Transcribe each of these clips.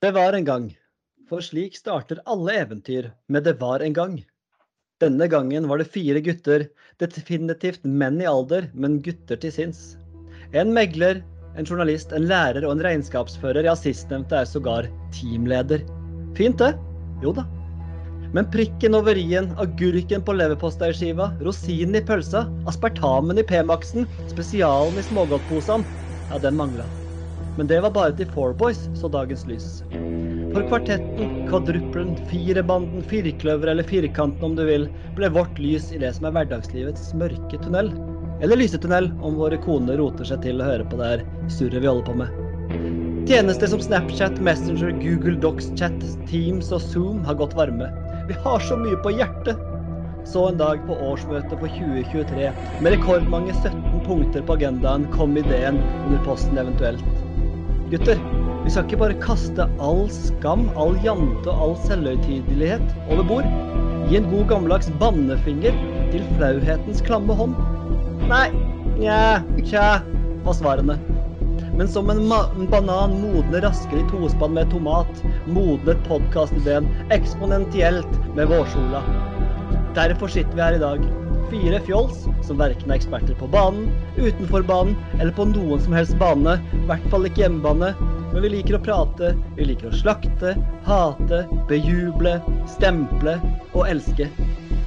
Det var en gang. For slik starter alle eventyr med det var en gang. Denne gangen var det fire gutter, definitivt menn i alder, men gutter til sinns. En megler, en journalist, en lærer og en regnskapsfører, ja, sistnevnte er sågar teamleder. Fint, det? Jo da. Men prikken over i-en, agurken på leverposteiskiva, rosinen i pølsa, aspartamen i P-maksen, spesialen i smågodtposene, ja, den mangla. Men det var bare til Four Boys så dagens lys. For kvartetten, kvadruppelen, firebanden, firkløver eller firkanten om du vil, ble vårt lys i det som er hverdagslivets mørke tunnel. Eller lysetunnel, om våre koner roter seg til å høre på det her surret vi holder på med. Tjenester som Snapchat, Messenger, Google Docs, Chat, Teams og Zoom har gått varme. Vi har så mye på hjertet. Så en dag på årsmøtet for 2023, med rekordmange 17 punkter på agendaen, kom ideen under posten eventuelt. Gutter, vi skal ikke bare kaste all skam, all jante og all selvhøytidelighet over bord. Gi en god gammeldags bannefinger til flauhetens klamme hånd. Nei, nja, tja, var svarene. Men som en, en banan modner raskere i tospann med tomat, modnet podkastideen eksponentielt med vårsola. Derfor sitter vi her i dag. Fire fjols som verken er eksperter på banen, utenfor banen eller på noen som helst bane. I hvert fall ikke hjemmebane. Men vi liker å prate, vi liker å slakte, hate, bejuble, stemple og elske.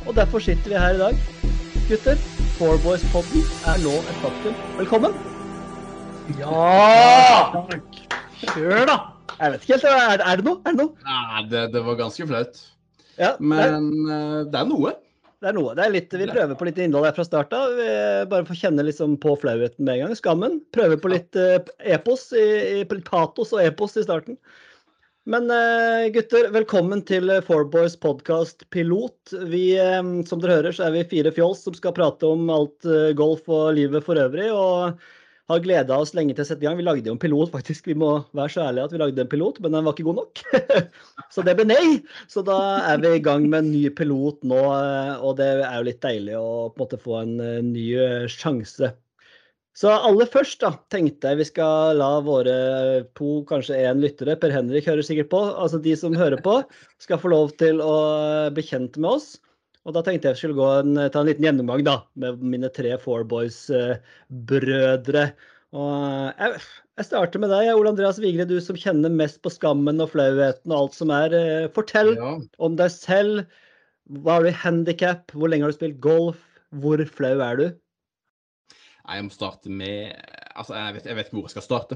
Og derfor sitter vi her i dag. Gutter, Four Boys-podden er nå et faktum. Velkommen! Ja! Kjør, da! Jeg vet ikke helt. Er, er det noe? Er det noe? Nei, det, det var ganske flaut. Ja, Men uh, det er noe. Det er noe. Det er litt, vi prøver på litt innhold her fra start av. Bare for å kjenne liksom på flauheten med en gang. Skammen. Prøver på litt uh, epos, i, i, litt patos og epos i starten. Men uh, gutter, velkommen til Four Boys podkast pilot. Vi, som dere hører, så er vi fire fjols som skal prate om alt golf og livet for øvrig. og har gleda oss lenge til å sette i gang. Vi lagde jo en pilot, faktisk. Vi må være så ærlige at vi lagde en pilot, men den var ikke god nok. så det ble nei. Så da er vi i gang med en ny pilot nå, og det er jo litt deilig å på en måte få en eh, ny eh, sjanse. Så aller først da, tenkte jeg vi skal la våre to, kanskje én lyttere, Per Henrik hører sikkert på, altså de som hører på, skal få lov til å bli kjent med oss. Og da tenkte jeg skulle gå en, ta en liten gjennomgang da, med mine tre Four Boys-brødre. Og jeg, jeg, starter med deg, Ole Andreas Vigre, du som kjenner mest på skammen og flauheten og alt som er. Fortell ja. om deg selv. Hva har du i handikap? Hvor lenge har du spilt golf? Hvor flau er du? Jeg må starte med Altså, jeg vet, jeg vet ikke hvor jeg skal starte.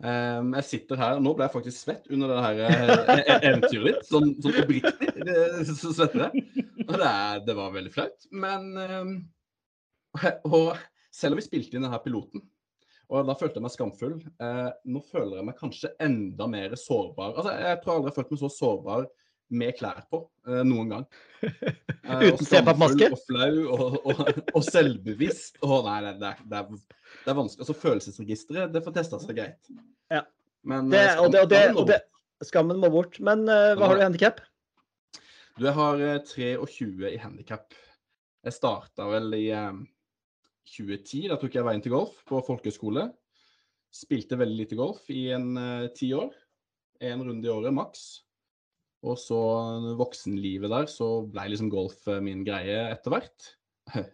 Um, jeg sitter her Nå ble jeg faktisk svett under det her uh, eventyret ditt. Sånn, sånn oppriktig så svetter jeg. Og det, det, var veldig flaut. Men um, Og selv om vi spilte inn denne piloten, og da følte jeg meg skamfull, uh, nå føler jeg meg kanskje enda mer sårbar. Altså, Jeg tror aldri jeg har følt meg så sårbar med klær på uh, noen gang. Uh, Uten CPAP-maske? Og flau og, og, og, selvbevisst. Oh, nei, det, det, det, er, det er vanskelig. Altså Følelsesregisteret, det får testa seg greit. Ja. Men, det, og, det, og, det, og det, skammen må bort. Men uh, hva har du i handikap? Du, jeg har 23 i handikap. Jeg starta vel i 2010. Da tok jeg veien til golf på folkehøyskole. Spilte veldig lite golf i en ti år. En runde i året maks. Og så voksenlivet der, så ble liksom golf eh, min greie etter hvert.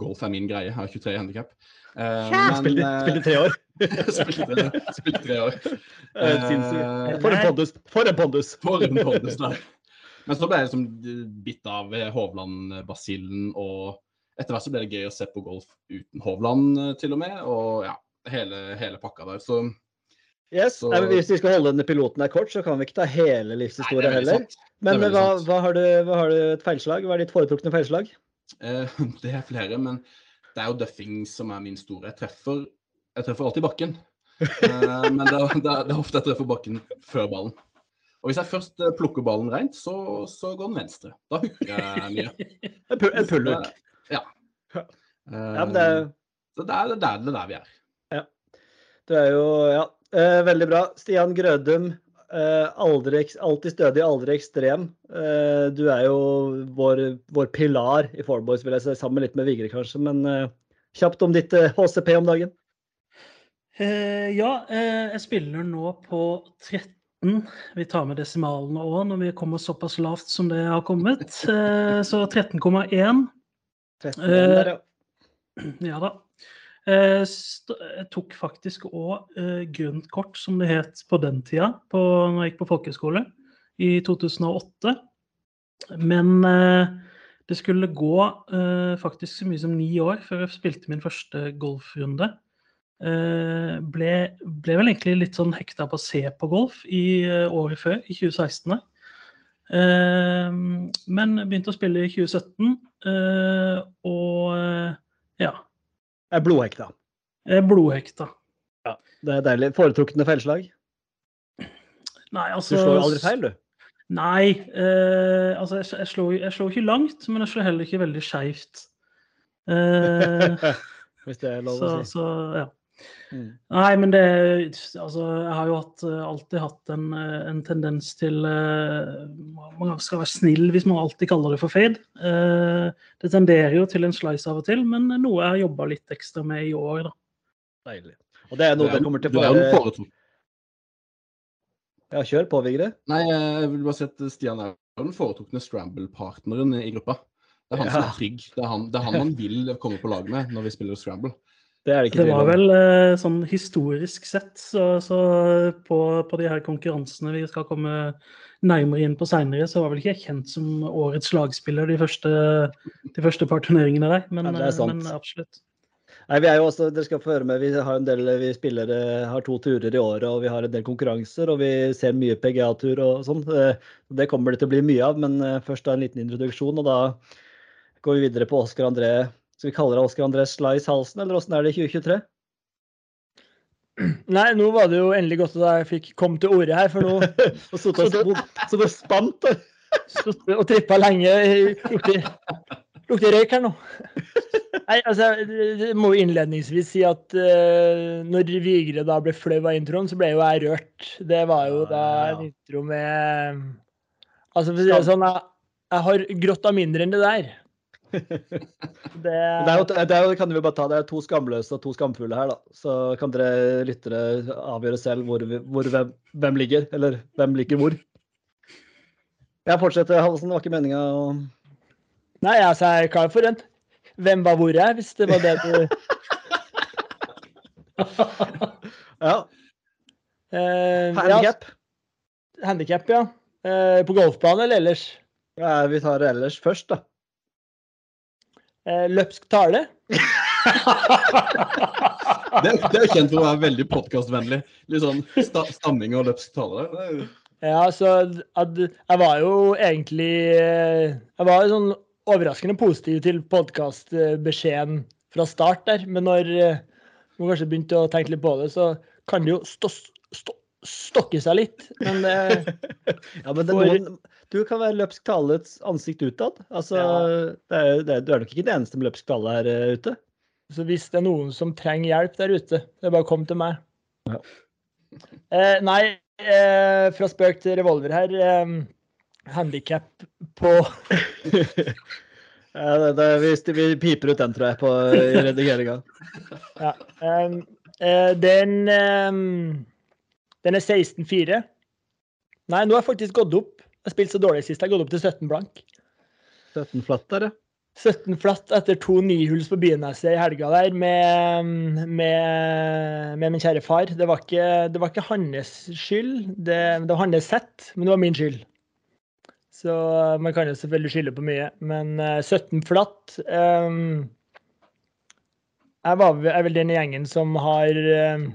golf er min greie, jeg har 23 handikap. Uh, spilte, uh, spilte tre år. spilte, spilte tre år. Uh, for en pondus! For en pondus! For en pondus der. Men så ble jeg liksom bitt av Hovland-basillen, og etter hvert så ble det gøy å se på golf uten Hovland, til og med. Og ja, hele, hele pakka der. Så Yes, så... Nei, Hvis vi skal holde denne piloten her kort, så kan vi ikke ta hele livshistorien heller. Men hva, hva, har du, hva, har du, et feilslag? Hva er ditt foretrukne feilslag? Eh, det er flere, men det er jo duffing som er min store. Jeg treffer, jeg treffer alltid bakken. eh, men det, det, det, er ofte jeg treffer bakken før ballen. Og hvis jeg først eh, plukker ballen rent, så, så går den venstre. Da hooker jeg mye. en pullhook. Ja. ja men det... Eh, så det er, det, er, det er der vi er. Ja. Du er jo Ja, Eh, veldig bra. Stian Grødum, eh, aldri, alltid stødig, aldri ekstrem. Eh, du er jo vår, vår, pilar i Fourboys, vil jeg si, sammen litt med Vigre kanskje. Men eh, kjapt om ditt HCP eh, om dagen. Eh, ja, jeg spiller nå på 13 Vi tar med desimalene òg når vi kommer såpass lavt som det har kommet. Så 13,1. 13 Eh, der, ja. Ja da. Eh, st- Jeg tok faktisk òg grønt kort, som det het på den tida, på, når jeg gikk på folkehøyskole i 2008. Men eh, det skulle gå eh, faktisk så mye som ni år før jeg spilte min første golfrunde. Eh, ble, ble vel egentlig litt sånn hekta på å se på golf i eh, året før, i 2016. Eh, men begynte å spille i 2017, eh, og eh. Jeg er blodhekta. Jeg er blodhekta. Det er deilig. Foretrukne feilslag? Nei, Du altså slår jo aldri feil, du. Nei, eh, altså jeg, jeg, slår, jeg slår ikke langt, men jeg slår heller ikke veldig skeivt. Eh, Hvis det er lov så, å si. så ja. Mm. Nei, men det Altså, jeg har jo hatt, alltid hatt en, en tendens til uh, Man skal være snill hvis man alltid kaller det for fade. Uh, det tenderer jo til en slice av og til, men noe jeg har jobba litt ekstra med i år, da. Deilig. Og det er noe Du det kommer til å foretrukne. Ja, kjør på, Vigre. Nei, jeg vil bare si at Stian er den foretrukne Scramble-partneren i gruppa. Det er han som er trygg. Det er han, det er han man vil komme på lag med når vi spiller Scramble. Det er det ikke Det var vel eh, sånn historisk sett, så, så på, på de her konkurransene vi skal komme nærmere inn på seinere, så var vel ikke jeg kjent som årets lagspiller de første, de første par turneringene der. Men, Ja, det er eh, men absolutt. Nei, vi er jo også, dere skal få høre med, vi har en del, vi spiller, eh, har to turer i året, og vi har en del konkurranser, og vi ser mye PGA-tur og sånn. Det kommer det til å bli mye av, men først da en liten introduksjon, og da går vi videre på Oskar André. Skal vi kalle det Oskar André Slice Halsen, eller åssen er det i 2023? Nei, nå var det jo endelig godt at jeg fikk komme til orde her, for nå Og så så det spant, og trippa lenge. Lukter, lukter røyk her nå. Nei, altså, jeg må jo innledningsvis si at uh, når Vigre da ble flau av introen, så ble jo jeg rørt. Det var jo da en intro med Altså, for å si det sånn, jeg, jeg har grått av mindre enn det der. Det, Det er jo, det er jo, kan vi bare ta, det er to skamløse og to skamfulle her, da. Så kan dere lyttere avgjøre selv hvor, hvor hvem, hvem ligger, eller hvem ligger hvor. Jeg fortsetter, Hallesen. Det var ikke meninga å Nei, altså, jeg er klar for en hvem var hvor jeg, hvis det var det du Ja. eh, ja, Handikap. Handikap, ja. Uh, på golfbane eller ellers? Ja, vi tar det ellers først, da. Eh, løpsk tale. Det, det er jo kjent for å være veldig podkastvennlig. Litt sånn sta, stamming og løpsk tale. Ja, så at, jeg var jo egentlig eh, Jeg var jo sånn overraskende positiv til podkastbeskjeden fra start der, men når eh, man kanskje begynte å tenke litt på det, så kan det jo stå, stå, stokke seg litt. Men det, Ja, men det For- noen, du kan være løpsk talets ansikt utad. Altså, Ja. det er, det er, du er nok ikke den eneste med løpsk tale her uh, ute. så hvis det er noen som trenger hjelp der ute, det er bare å komme til meg. Ja. Eh, nei, eh, fra spøk til revolver her. Eh, Handikap på Ja, det, det, vi, vi piper ut den, tror jeg, på, redigeringa. Ja. Um, eh, den um, Den er 16-4. Nei, nå har jeg faktisk gått opp. Jeg har spilt så dårlig sist. Jeg har gått opp til 17 blank. 17 flatt der, ja. 17 flatt etter to nihuls på Byneset i helga der med, med, med min kjære far. Det var ikke, det var ikke hans skyld, det, det var hans sett, men det var min skyld. Så man kan jo selvfølgelig skylde på mye, men eh, 17 flatt um, Jeg var, er vel den gjengen som har um,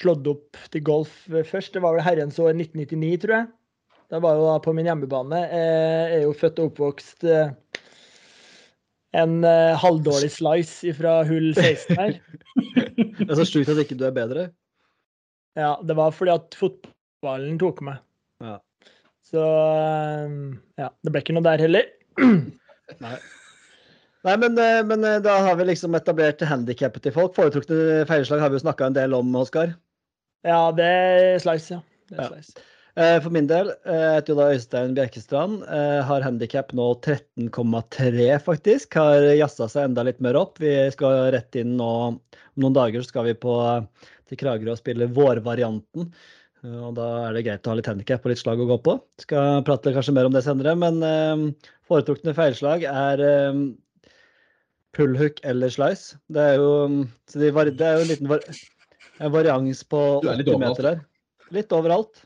slått opp til golf først. Det var vel herrens år 1999, tror jeg. Det var jo da på min hjemmebane. Jeg er jo født og oppvokst eh, en eh, halvdårlig slice fra hull 16 her. Det er så sjukt at ikke du er bedre. Ja, det var fordi at fotballen tok meg. Ja. Så eh, ja, det ble ikke noe der heller. Nei. Nei, men, eh, men eh, da har vi liksom etablert handikappet til folk. Foretrukne feilslag har vi jo snakka en del om, Oskar. Ja, det er slice, ja. Det er slice. Eh, For min del, eh, jeg heter jo da Øystein Bjerkestrand. eh, Har handikap nå 13,3, faktisk. Har jazza seg enda litt mer opp. Vi skal rett inn nå Om noen dager så skal vi på, til Kragerø og spille vårvarianten. Og da er det greit å ha litt handikap og litt slag å gå på. Skal prate kanskje mer om det senere, men eh, foretrukne feilslag er eh, pullhook eller slice. Det er jo, så det er jo en liten var, en varians på Du er litt 80 meter der. Litt overalt.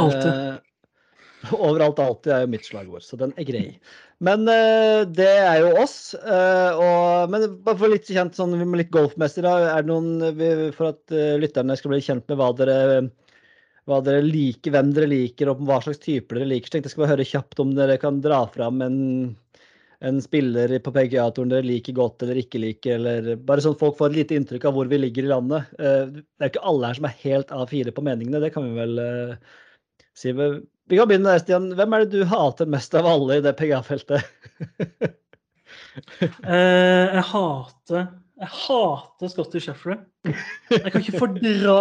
Alltid. Eh, overalt alltid er jo mitt slagord, så den er grei. Men uh, det er jo oss. Uh, og, men bare for litt kjent sånn må litt golfmessig, da. Er det noen vi- For at uh, lytterne skal bli kjent med hva dere, hva dere liker, hvem dere liker og hva slags typer dere liker, så tenkte jeg skal bare høre kjapt om dere kan dra fram en, en spiller på PGA-turen dere liker godt eller ikke liker, eller bare sånn folk får et lite inntrykk av hvor vi ligger i landet. Det er jo ikke alle her som er helt A4 på meningene, det kan vi vel eh, si. Vi kan begynne deg, Stian. Hvem er det du hater mest av alle i det PGA-feltet? Eh, jeg hater Jeg hater Scotty Sheffler. Jeg kan ikke fordra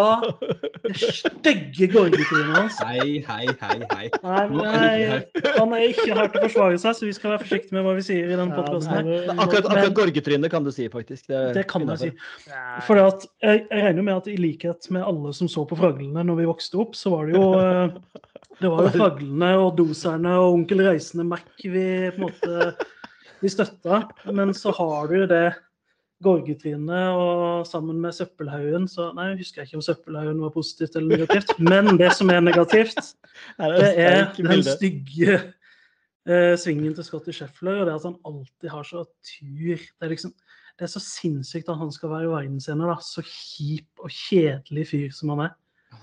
det stygge gorgetrynet hans. Hei, hei, hei, hei. Nei, han er ikke her til å forsvare seg, så vi skal være forsiktige med hva vi sier i den podcasten her. Men Akkurat, akkurat gorgetrynet kan du si, faktisk. Det, Det kan jeg si. For jeg, jeg regner med at i likhet med alle som så på Fraglene når vi vokste opp, så var det jo eh, det var jo Fraglene og Doserne og Onkel Reisende Mac vi på en måte vi støtta. Men så har du det Gorgetrynet og sammen med Søppelhaugen så Nei, jeg husker ikke om Søppelhaugen var positivt eller negativt. Men det som er negativt, det er den stygge eh, svingen til Scotty Sheffler og det at han alltid har så tur. Det er liksom det er så sinnssykt at han skal være i verdensscene, da. Så kjip og kjedelig fyr som han er.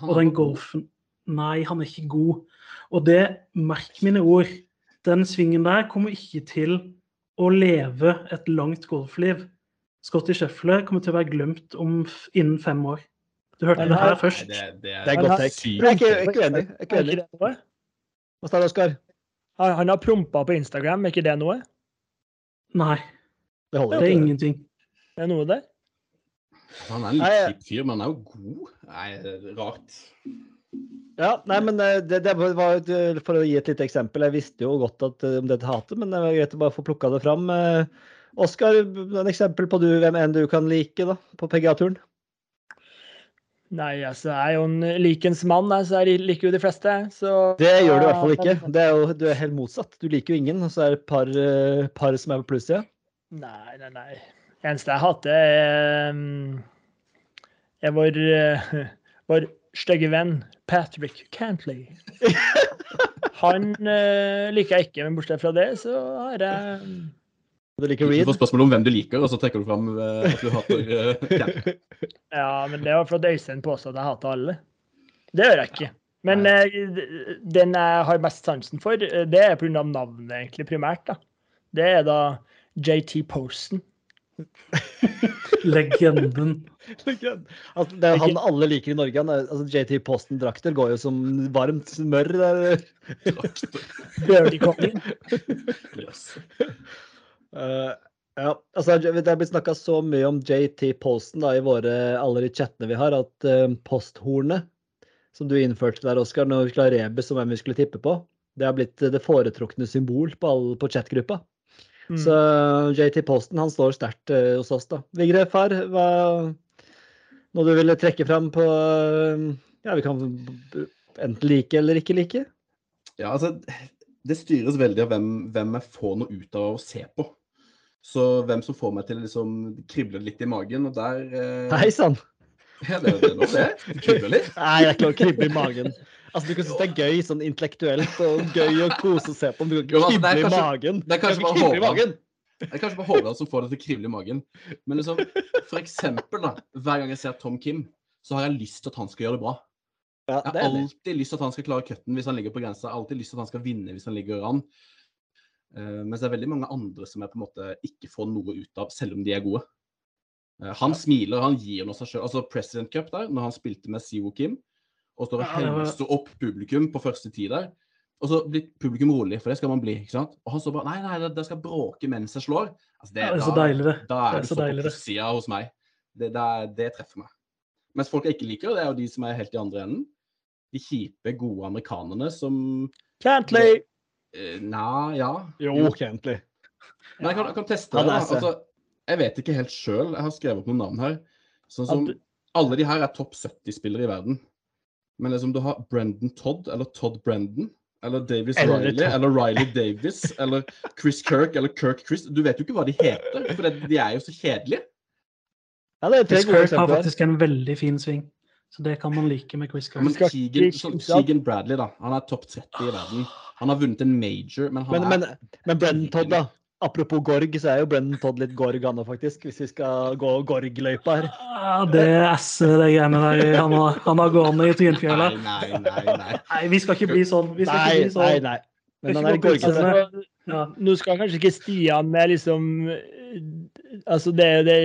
Og den golfen Nei, han er ikke god. Og det, merk mine ord, den svingen der kommer ikke til å leve et langt golfliv. Scotty Sheffler kommer til å være glemt om innen fem år. Du hørte det her- først. Nei, det, er godt Han Jeg er ikke, uenig. er ikke? Hva sa du, Oskar? Han, han har prompa på Instagram, er ikke det noe? Nei, Det holder det er ingenting. Det er noe der? Han er en litt kjip fyr, men han er jo god. Nei, det er rart. Ja, nei, men eh, det, det var eh, For å gi et lite eksempel. Jeg visste jo godt at, eh, om dette hatet, men det var greit å bare få plukka det fram. Eh, Oskar, et eksempel på du, hvem enn du kan like da, på PGA-turen? Nei, altså, jeg er jo en likens mann, så jeg liker jo de fleste. Så Det gjør du i hvert fall ikke. Det er jo, du er helt motsatt. Du liker jo ingen, og så er det et par, eh, par som er på plussida. Nei, nei, nei. Eneste jeg hater, er, um, er vår, eh, vår stygge venn Patrick Cantley. Han eh, liker jeg ikke, men bortsett fra det, så har jeg um, Du liker Du får spørsmål om hvem du liker, og så trekker du fram eh, at du hater uh, Ja, men det var fordi Øystein påstod at jeg hater alle. Det gjør jeg ikke. Men eh, den jeg har mest sansen for, eh, det er pga. navnet, egentlig, primært. da. Det er da JT Poston. Legenden. Altså, det er jo han alle liker i Norge. Han er, altså, JT Posten-drakter går jo som varmt smør. Der. Birdie-kongen. Yes. Eh, ja, altså, det er blitt snakka så mye om JT Posten da, i våre, alle de chattene vi har, at uh, posthornet som du innførte der, Oskar, når vi skulle ha rebus om hvem vi skulle tippe på, det har blitt det foretrukne symbol på, alle, på chatgruppa. Mm. Så JT Posten han står sterkt uh, hos oss, da. Vigre, far, hva noe du ville trekke fram på eh, Ja, vi kan enten like eller ikke like? Ja, altså, det styres veldig av hvem, hvem jeg får noe ut av å se på. Så hvem som får meg til å liksom krible litt i magen, og der eh, Hei sann! Ja, det, det er lov, det. Det kribler litt. Nei, det er ikke å krible i magen. Altså, Du kan synes det er gøy sånn intellektuelt og gøy å kose og se på, men du kan ikke altså, krible i magen. det er kanskje bare krible i magen. Det er kanskje bare Håvard som får det til å krible i magen. Men liksom, for eksempel, da, hver gang jeg ser Tom Kim, så har jeg lyst til at han skal gjøre det bra. Ja, Jeg har det. alltid lyst til at han skal klare cutten hvis han ligger på grensa. Jeg har alltid lyst til at han skal vinne hvis han ligger an. Uh, mens det er veldig mange andre som jeg på en måte ikke får noe ut av, selv om de er gode. Eh, han smiler, han gir noe seg sjøl. Altså President Cup der, når han spilte med Siwo Kim, og står og Ja, det helser opp publikum på første tid der. Og så blir publikum rolig, for det skal man bli. ikke sant? Og han står bare Nei, nei, det- det skal bråke mens jeg slår. Altså, Ja, det er så da- deilig, det. Da Det er er du så så deilig, på sida hos meg. Det, det, er- det treffer meg. Mens folk jeg ikke liker, det er jo de som er helt i andre enden. De kjipe, gode amerikanerne som Cantley! Eh, Nja, ja. Jo, egentlig. Men jeg kan, jeg kan teste det. Ja, Altså, jeg vet ikke helt sjøl. Jeg har skrevet opp noen navn her. Sånn som Alle de her er topp 70-spillere i verden. Men liksom du har Brendan Todd, eller Todd Brendan, eller Davis Eller Riley, Todd. eller Riley Davis, eller Chris Kirk, eller Kirk Chris. Du vet jo ikke hva de heter, for det, de er jo så kjedelige. Ja, det er Chris Kirk Kirk har faktisk en veldig fin sving. Så det kan man like med Chris Kirk. men. Keegan, ikke sånn. Keegan Bradley, da. Han er topp 30 i verden. Han har vunnet en major, men han Men, er men, men Brennan Todd, da. Apropos Gorg, så er jo Brennan Todd litt Gorg, han òg, faktisk. Hvis vi skal gå Gorg-løypa her. Ja, det esset, det greiene der han har, han har gående i Tynfjella. Nei, nei, nei. nei. Nei, vi skal ikke bli sånn. Vi skal Nei, ikke bli nei, sånn. nei. Men han er er utseende. Altså, Ja. nå skal kanskje ikke Stian med liksom Altså det, det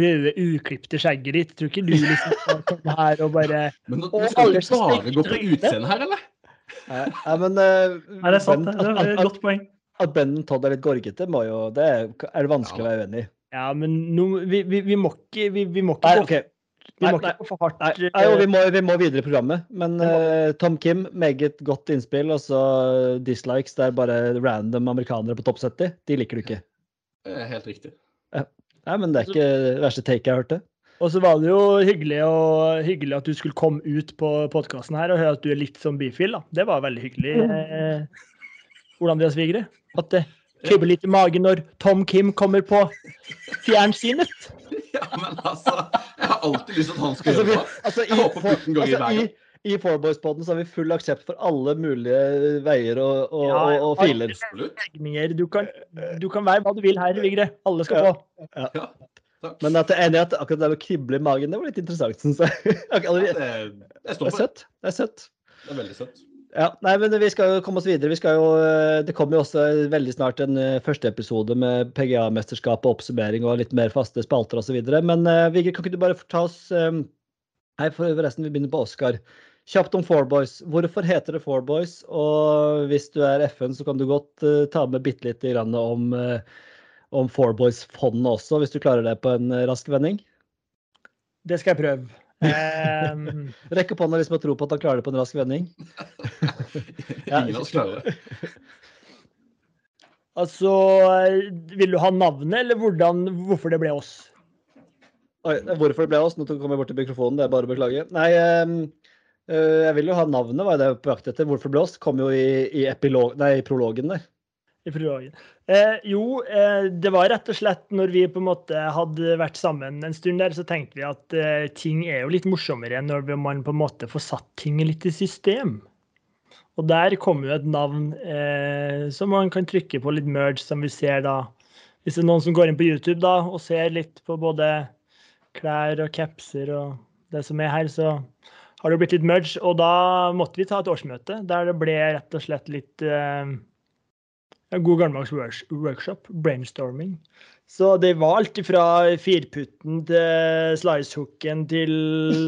røde, uklipte skjegget ditt. Tror ikke du liksom kan komme her og bare Men nå, nå skal du bare gå på utseendet her, eller? Nei, nei, men uh, Nei, det er sant. at, at, Det er godt poeng. at, at Brennan Todd er litt gorgete, må jo Det er er det vanskelig å være uenig i. Ja, men no, vi, vi, vi må ikke Vi, vi må ikke Nei, okay. Vi må nei, ikke gå for hardt. Nei, nei, jo, vi, må, vi må videre i programmet. Men uh, eh, Tom Kim, meget godt innspill. Og så dislikes. Det er bare random amerikanere på topp 70. De liker du ikke. Helt riktig. Nei, men det er ikke det verste take jeg hørte. Og så var det jo hyggelig, og, hyggelig at du skulle komme ut på podkasten her og høre at du er litt som bifil. da. Det var veldig hyggelig. Eh, Ole Andreas Vigre. At det kribber litt i magen når Tom Kim kommer på fjernsynet. Ja, men altså Jeg har alltid lyst til at han skal Altså, gjøre det. altså, i, Jeg håper putten går i altså, i, veien. i Fourboys-poden så har vi full aksept for alle mulige veier og, og, Ja, og, og filer. Du kan, du kan være hva du vil her, Vigre. Alle skal Ja. få. Ja. Takk. Men at jeg er enig i at akkurat det med å krible i magen, det var litt interessant, syns jeg. Akkurat- Ja, Det det, jeg er det. søtt. Det er søtt. Det er veldig søtt. Ja, nei, men Vi skal jo komme oss videre. Vi skal jo, eh, det kommer jo også veldig snart en eh, første episode med PGA-mesterskap og oppsummering og litt mer faste spalter osv. Men uh, Vigre, kan ikke du bare ta oss um, Nei, forresten, vi begynner på Oscar. Kjapt om Four Boys. Hvorfor heter det Four Boys? Og hvis du er FN, så kan du godt uh, ta med bitte lite grann om, uh, om Fourboys-fondet også, hvis du klarer det på en eh, rask vending. Det skal jeg prøve. Um, Rekk opp hånda hvis man tror på at han klarer det på en rask vending. Ja, Ingen av oss klarer det. altså, vil du ha navnet, eller hvordan, hvorfor det ble oss? Oi, hvorfor det ble oss? Nå kommer jeg bort til mikrofonen, det er bare å beklage. Nei, ehm, øh, jeg vil jo ha navnet, var det jeg var på jakt etter. Hvorfor det ble oss? Kom jo i, i, epilog, nei, i prologen der. i prologen. Eh, jo, eh, det var rett og slett når vi på en måte hadde vært sammen en stund der, så tenkte vi at eh, ting er jo litt morsommere når man på en måte får satt ting litt i system. Og der kommer jo et navn eh, som man kan trykke på litt merge, som vi ser da. Hvis det er noen som går inn på YouTube da, og ser litt på både klær og capser og det som er her, så har det blitt litt merge. Og da måtte vi ta et årsmøte der det ble rett og slett litt eh, ja, god gammeldags workshop, brainstorming. Så det var alt fra firputten til slicehooken til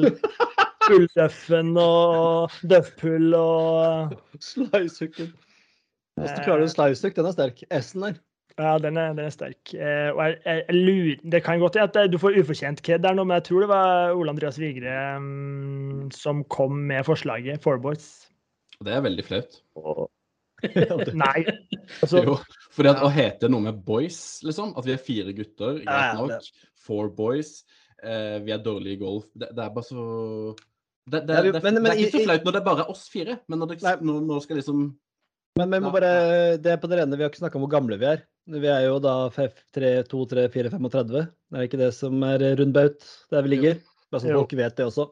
fullduffen og duffpull og Slicehooken. Hvis du klarer en slicehook, den er sterk. S-en der. Ja, den er, den er sterk. Eh, og jeg, jeg, jeg lurer, Det kan godt hende at du får ufortjent kred der nå, men jeg tror det var Ole Andreas Vigre um, som kom med forslaget. Four Boys. Det er veldig flaut. Og, nei, altså Jo, fordi at å hete noe med boys, liksom, at vi er fire gutter, greit ja, nok, four boys, eh, vi er dårlige i golf, det, det er bare så det, det, Ja, vi- det, men- det men er ikke i- så flaut når det er bare er oss fire, men når det Nei. når, når skal liksom Men vi må bare, det er på det rene, vi har ikke snakka om hvor gamle vi er. Vi er jo da 3, 2, 3, 4, 35. Det er ikke det som er rundbaut der vi ligger. Bare så folk vet det også.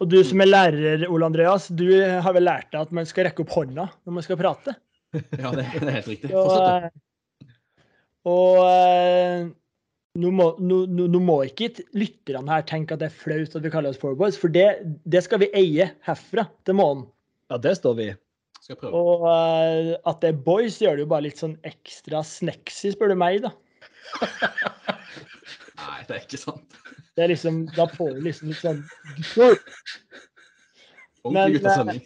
Og du som er lærer, Ole Andreas, du har vel lært deg at man skal rekke opp hånda når man skal prate? Ja, det, det er helt riktig. Og, Fortsett, du. og eh, nå, må, nå, nå, må ikke lytterne her tenke at det er flaut at vi kaller oss Four Boys, for det, det skal vi eie herfra til månen. Ja, det står vi. Skal prøve. Og uh, at det er boys, gjør det jo bare litt sånn ekstra sneksy, spør du meg, da. Nei, det er ikke sant. Det er liksom, Da får du liksom litt sånn Men, eh.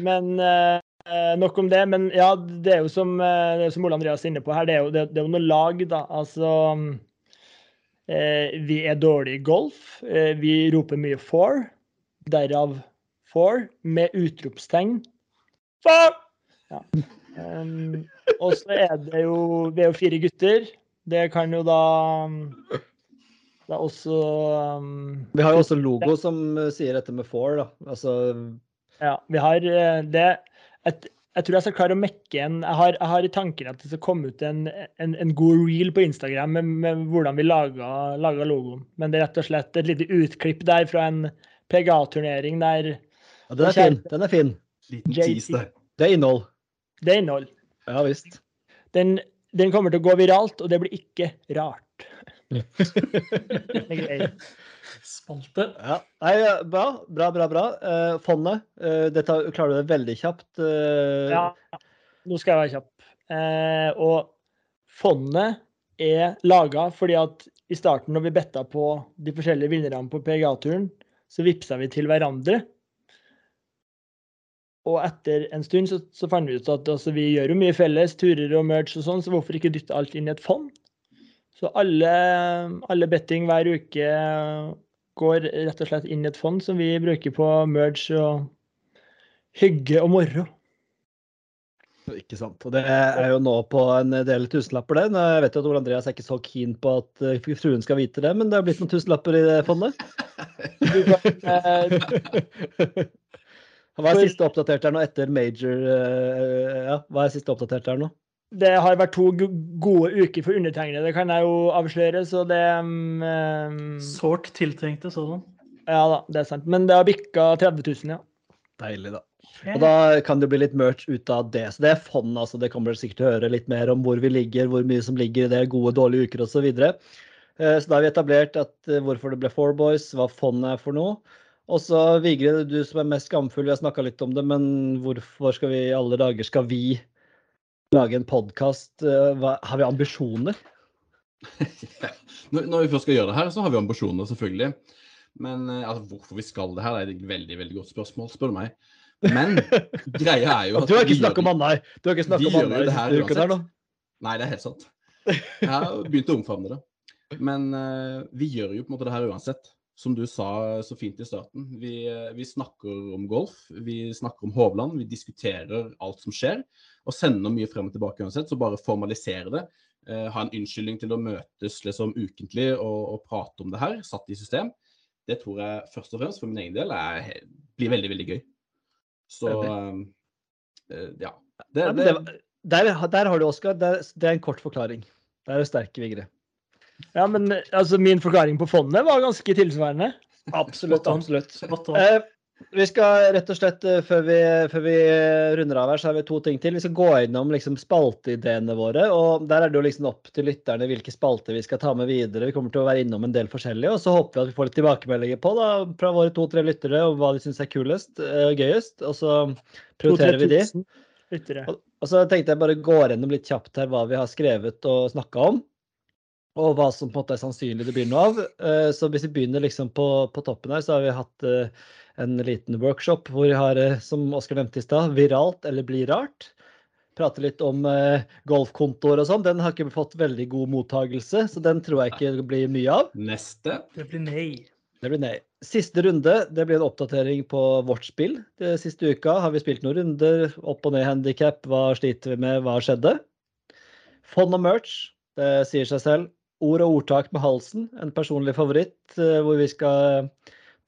Men eh, nok om det. Men ja, det er jo som, eh, det er som Ole Andreas er inne på her, det er jo, det, det er jo noe lag, da. Altså eh, Vi er dårlige i golf. Eh, vi roper mye 'for', derav 'for', med utropstegn. For! Ja. Um, og så er det jo Vi er jo fire gutter. Det kan jo da Det er også um, Vi har jo også logo som eh, sier dette med four, da. Altså Ja, vi har eh, det et, Jeg tror jeg skal klare å mekke en Jeg har, jeg har i tanken at det skal komme ut en, en, en god reel på Instagram med, med hvordan vi laga, laga logoen. Men det er rett og slett et lite utklipp der fra en PGA-turnering der Ja, den er fin. Den er fin. Liten tease det. Det er innhold. det er innhold. Ja visst. Den, den kommer til å gå viralt, og det blir ikke rart. Spalte. Ja. Nei, ja, bra, bra, bra. bra. Eh, fondet, eh, dette klarer du det veldig kjapt. eh, Ja, nå skal jeg være kjapp. Eh, og fondet er laga fordi at i starten, når vi betta på de forskjellige vinnerne på PGA-turen, så vippsa vi til hverandre. Og etter en stund så, så fant vi ut at altså, vi gjør jo mye felles, turer og merge og sånn, så hvorfor ikke dytte alt inn i et fond? Så alle, alle betting hver uke går rett og slett inn i et fond som vi bruker på merge og hygge og moro. Ikke sant. Og det er jo nå på en del tusenlapper, det. Jeg vet jo at Ole Andreas er ikke så keen på at eh, fruen skal vite det, men det har blitt noen tusenlapper i det fondet. Hva er siste oppdatert her nå etter major eh, Ja, hva er siste oppdatert her nå? Det har vært to gode uker for undertegnede, det kan jeg jo avsløre. Så det eh, Sårt tiltrengte sådan. Ja da, det er sant. Men det har bikka 30 000, ja. Deilig, da. Og da kan det jo bli litt merch ut av det. Så det er fond, altså. Det kommer dere sikkert til å høre litt mer om hvor vi ligger, hvor mye som ligger i det, gode, dårlige uker osv. Så, videre. Eh, så da har vi etablert at, eh, hvorfor det ble Four Boys, hva fondet er for noe. Og så Vigre, du som er mest skamfull, vi har snakka litt om det, men hvorfor skal vi i alle dager skal vi lage en podkast? Har vi ambisjoner? Ja. Når, når vi først skal gjøre det her, så har vi ambisjoner, selvfølgelig. Men eh, altså, hvorfor vi skal det her, det er et veldig veldig godt spørsmål, spør du meg. Men greia er jo at Du har ikke snakket om her. Du har ikke snakket om her siste uken her nå. Nei, det er helt sant. Jeg har begynt å omfavne det. Men uh, vi gjør jo på en måte det her uansett. Som du sa så fint i starten. Vi, eh, vi snakker om golf, vi snakker om Hovland, vi diskuterer alt som skjer. Og sender mye frem og tilbake uansett. Så bare formalisere det. eh, ha en unnskyldning til å møtes liksom ukentlig og, og prate om det her, satt i system. Det tror jeg først og fremst for min egen del er, blir veldig, veldig gøy. Så eh, ja. Det, det, der, der har du Oskar. Det, er- det er en kort forklaring. Der er du sterk, Vigre. Ja, men eh, altså, min forklaring på fondet var ganske tilsvarende. Absolutt. Absolutt. Eh, vi skal rett og slett, eh, før vi, før vi runder av her, så har vi to ting til. Vi skal gå innom liksom, spalteideene våre. og Der er det jo liksom opp til lytterne hvilke spalter vi skal ta med videre. Vi kommer til å være innom en del forskjellige. Og så håper vi at vi får litt tilbakemeldinger på da, fra våre to-tre lyttere om hva de syns er kulest og gøyest. Og så prioriterer vi de. 2000 lyttere. Og, og så tenkte jeg bare gå gjennom litt kjapt her hva vi har skrevet og snakka om. Og hva som på en måte er sannsynlig det blir noe av. Eh, Så hvis vi begynner liksom på, på toppen her, så har vi hatt eh, en liten workshop hvor vi har, eh, som Oskar nevnte i stad, viralt eller bli rart. Prate litt om golfkontoer og sånn. Den har ikke fått veldig god mottagelse, så den tror jeg ikke det blir mye av. neste Det blir nei. Det blir nei. Siste runde det blir en oppdatering på vårt spill. Det siste uka har vi spilt noen runder. Opp og ned handikap. Hva sliter vi med? Hva skjedde? Fond og merch. Det sier seg selv. Ord og ordtak med halsen. En personlig favoritt eh, hvor vi skal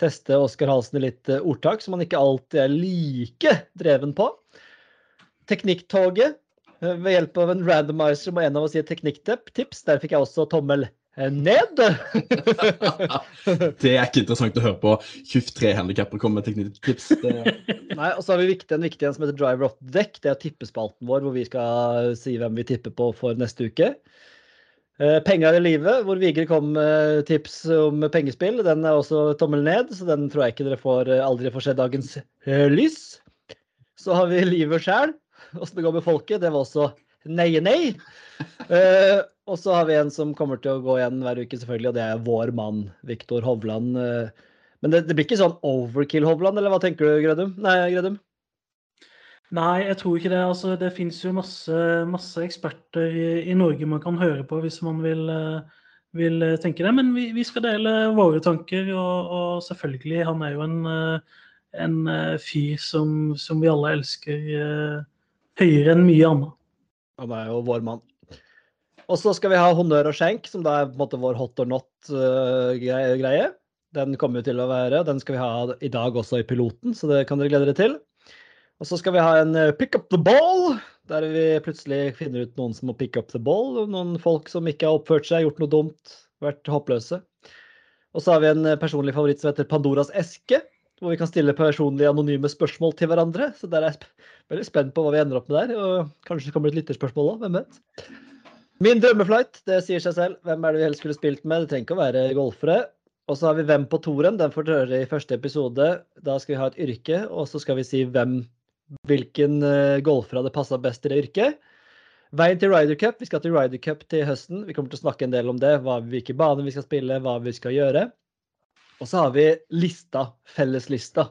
teste Oskar Halsen i litt eh, ordtak som han ikke alltid er like dreven på. Teknikktoget. eh, Ved hjelp av en randomizer må en av oss gi teknikktips. Der fikk jeg også tommel ned. Det er ikke interessant å høre på 23 handikapper komme med teknikktips. Nei, og så har vi viktig, en viktig en som heter Driver Off Deck. Det er tippespalten vår hvor vi skal si hvem vi tipper på for neste uke. Eh, Penger i livet, hvor Vigre kom med tips om pengespill. Den er også tommel ned, så den tror jeg ikke dere får, eh, aldri får se dagens eh, lys. Så har vi livet sjæl. Åssen det går med folket. Det var også nei, nei. Og så har vi en som kommer til å gå igjen hver uke, selvfølgelig, og det er vår mann, Viktor Hovland. Men det, det blir ikke sånn overkill Hovland, eller hva tenker du, Grødum? Nei, Grødum? Nei, jeg tror ikke det. Altså, det fins jo masse, masse eksperter i, i Norge man kan høre på hvis man vil, eh, vil eh, tenke det. Men vi, vi skal dele våre tanker, og, og selvfølgelig, han er jo en, eh, en fyr som, som vi alle elsker høyere enn mye annet. Han er jo vår mann. Og så skal vi ha honnør og skjenk, som da er på en måte vår hot or not-greie. Den kommer jo til å være, den skal vi ha i dag også i piloten, så det kan dere glede dere til. Og så skal vi ha en eh, pick up the ball, der vi plutselig finner ut noen som må pick up the ball. Noen folk som ikke har oppført seg, gjort noe dumt, vært håpløse. Og så har vi en eh, personlig favoritt som heter Pandoras eske, hvor vi kan stille personlige anonyme spørsmål til hverandre. Så der er jeg veldig spent på hva vi ender opp med der. Og kanskje det kommer et lytterspørsmål òg, hvem vet. Min drømmeflight, det sier seg selv. Hvem er det vi helst skulle spilt med? Det trenger ikke å være golfere. Og så har vi Hvem på toren. Den får dere høre i første episode. Da skal vi ha et yrke, og så skal vi si hvem hvilken uh, golfer hadde passa best i det yrket. Veien til Ryder Cup. Vi skal til Ryder Cup til høsten. Vi kommer til å snakke en del om det. Hvilke baner vi skal spille, hva vi skal gjøre. Og så har vi lista, felleslista.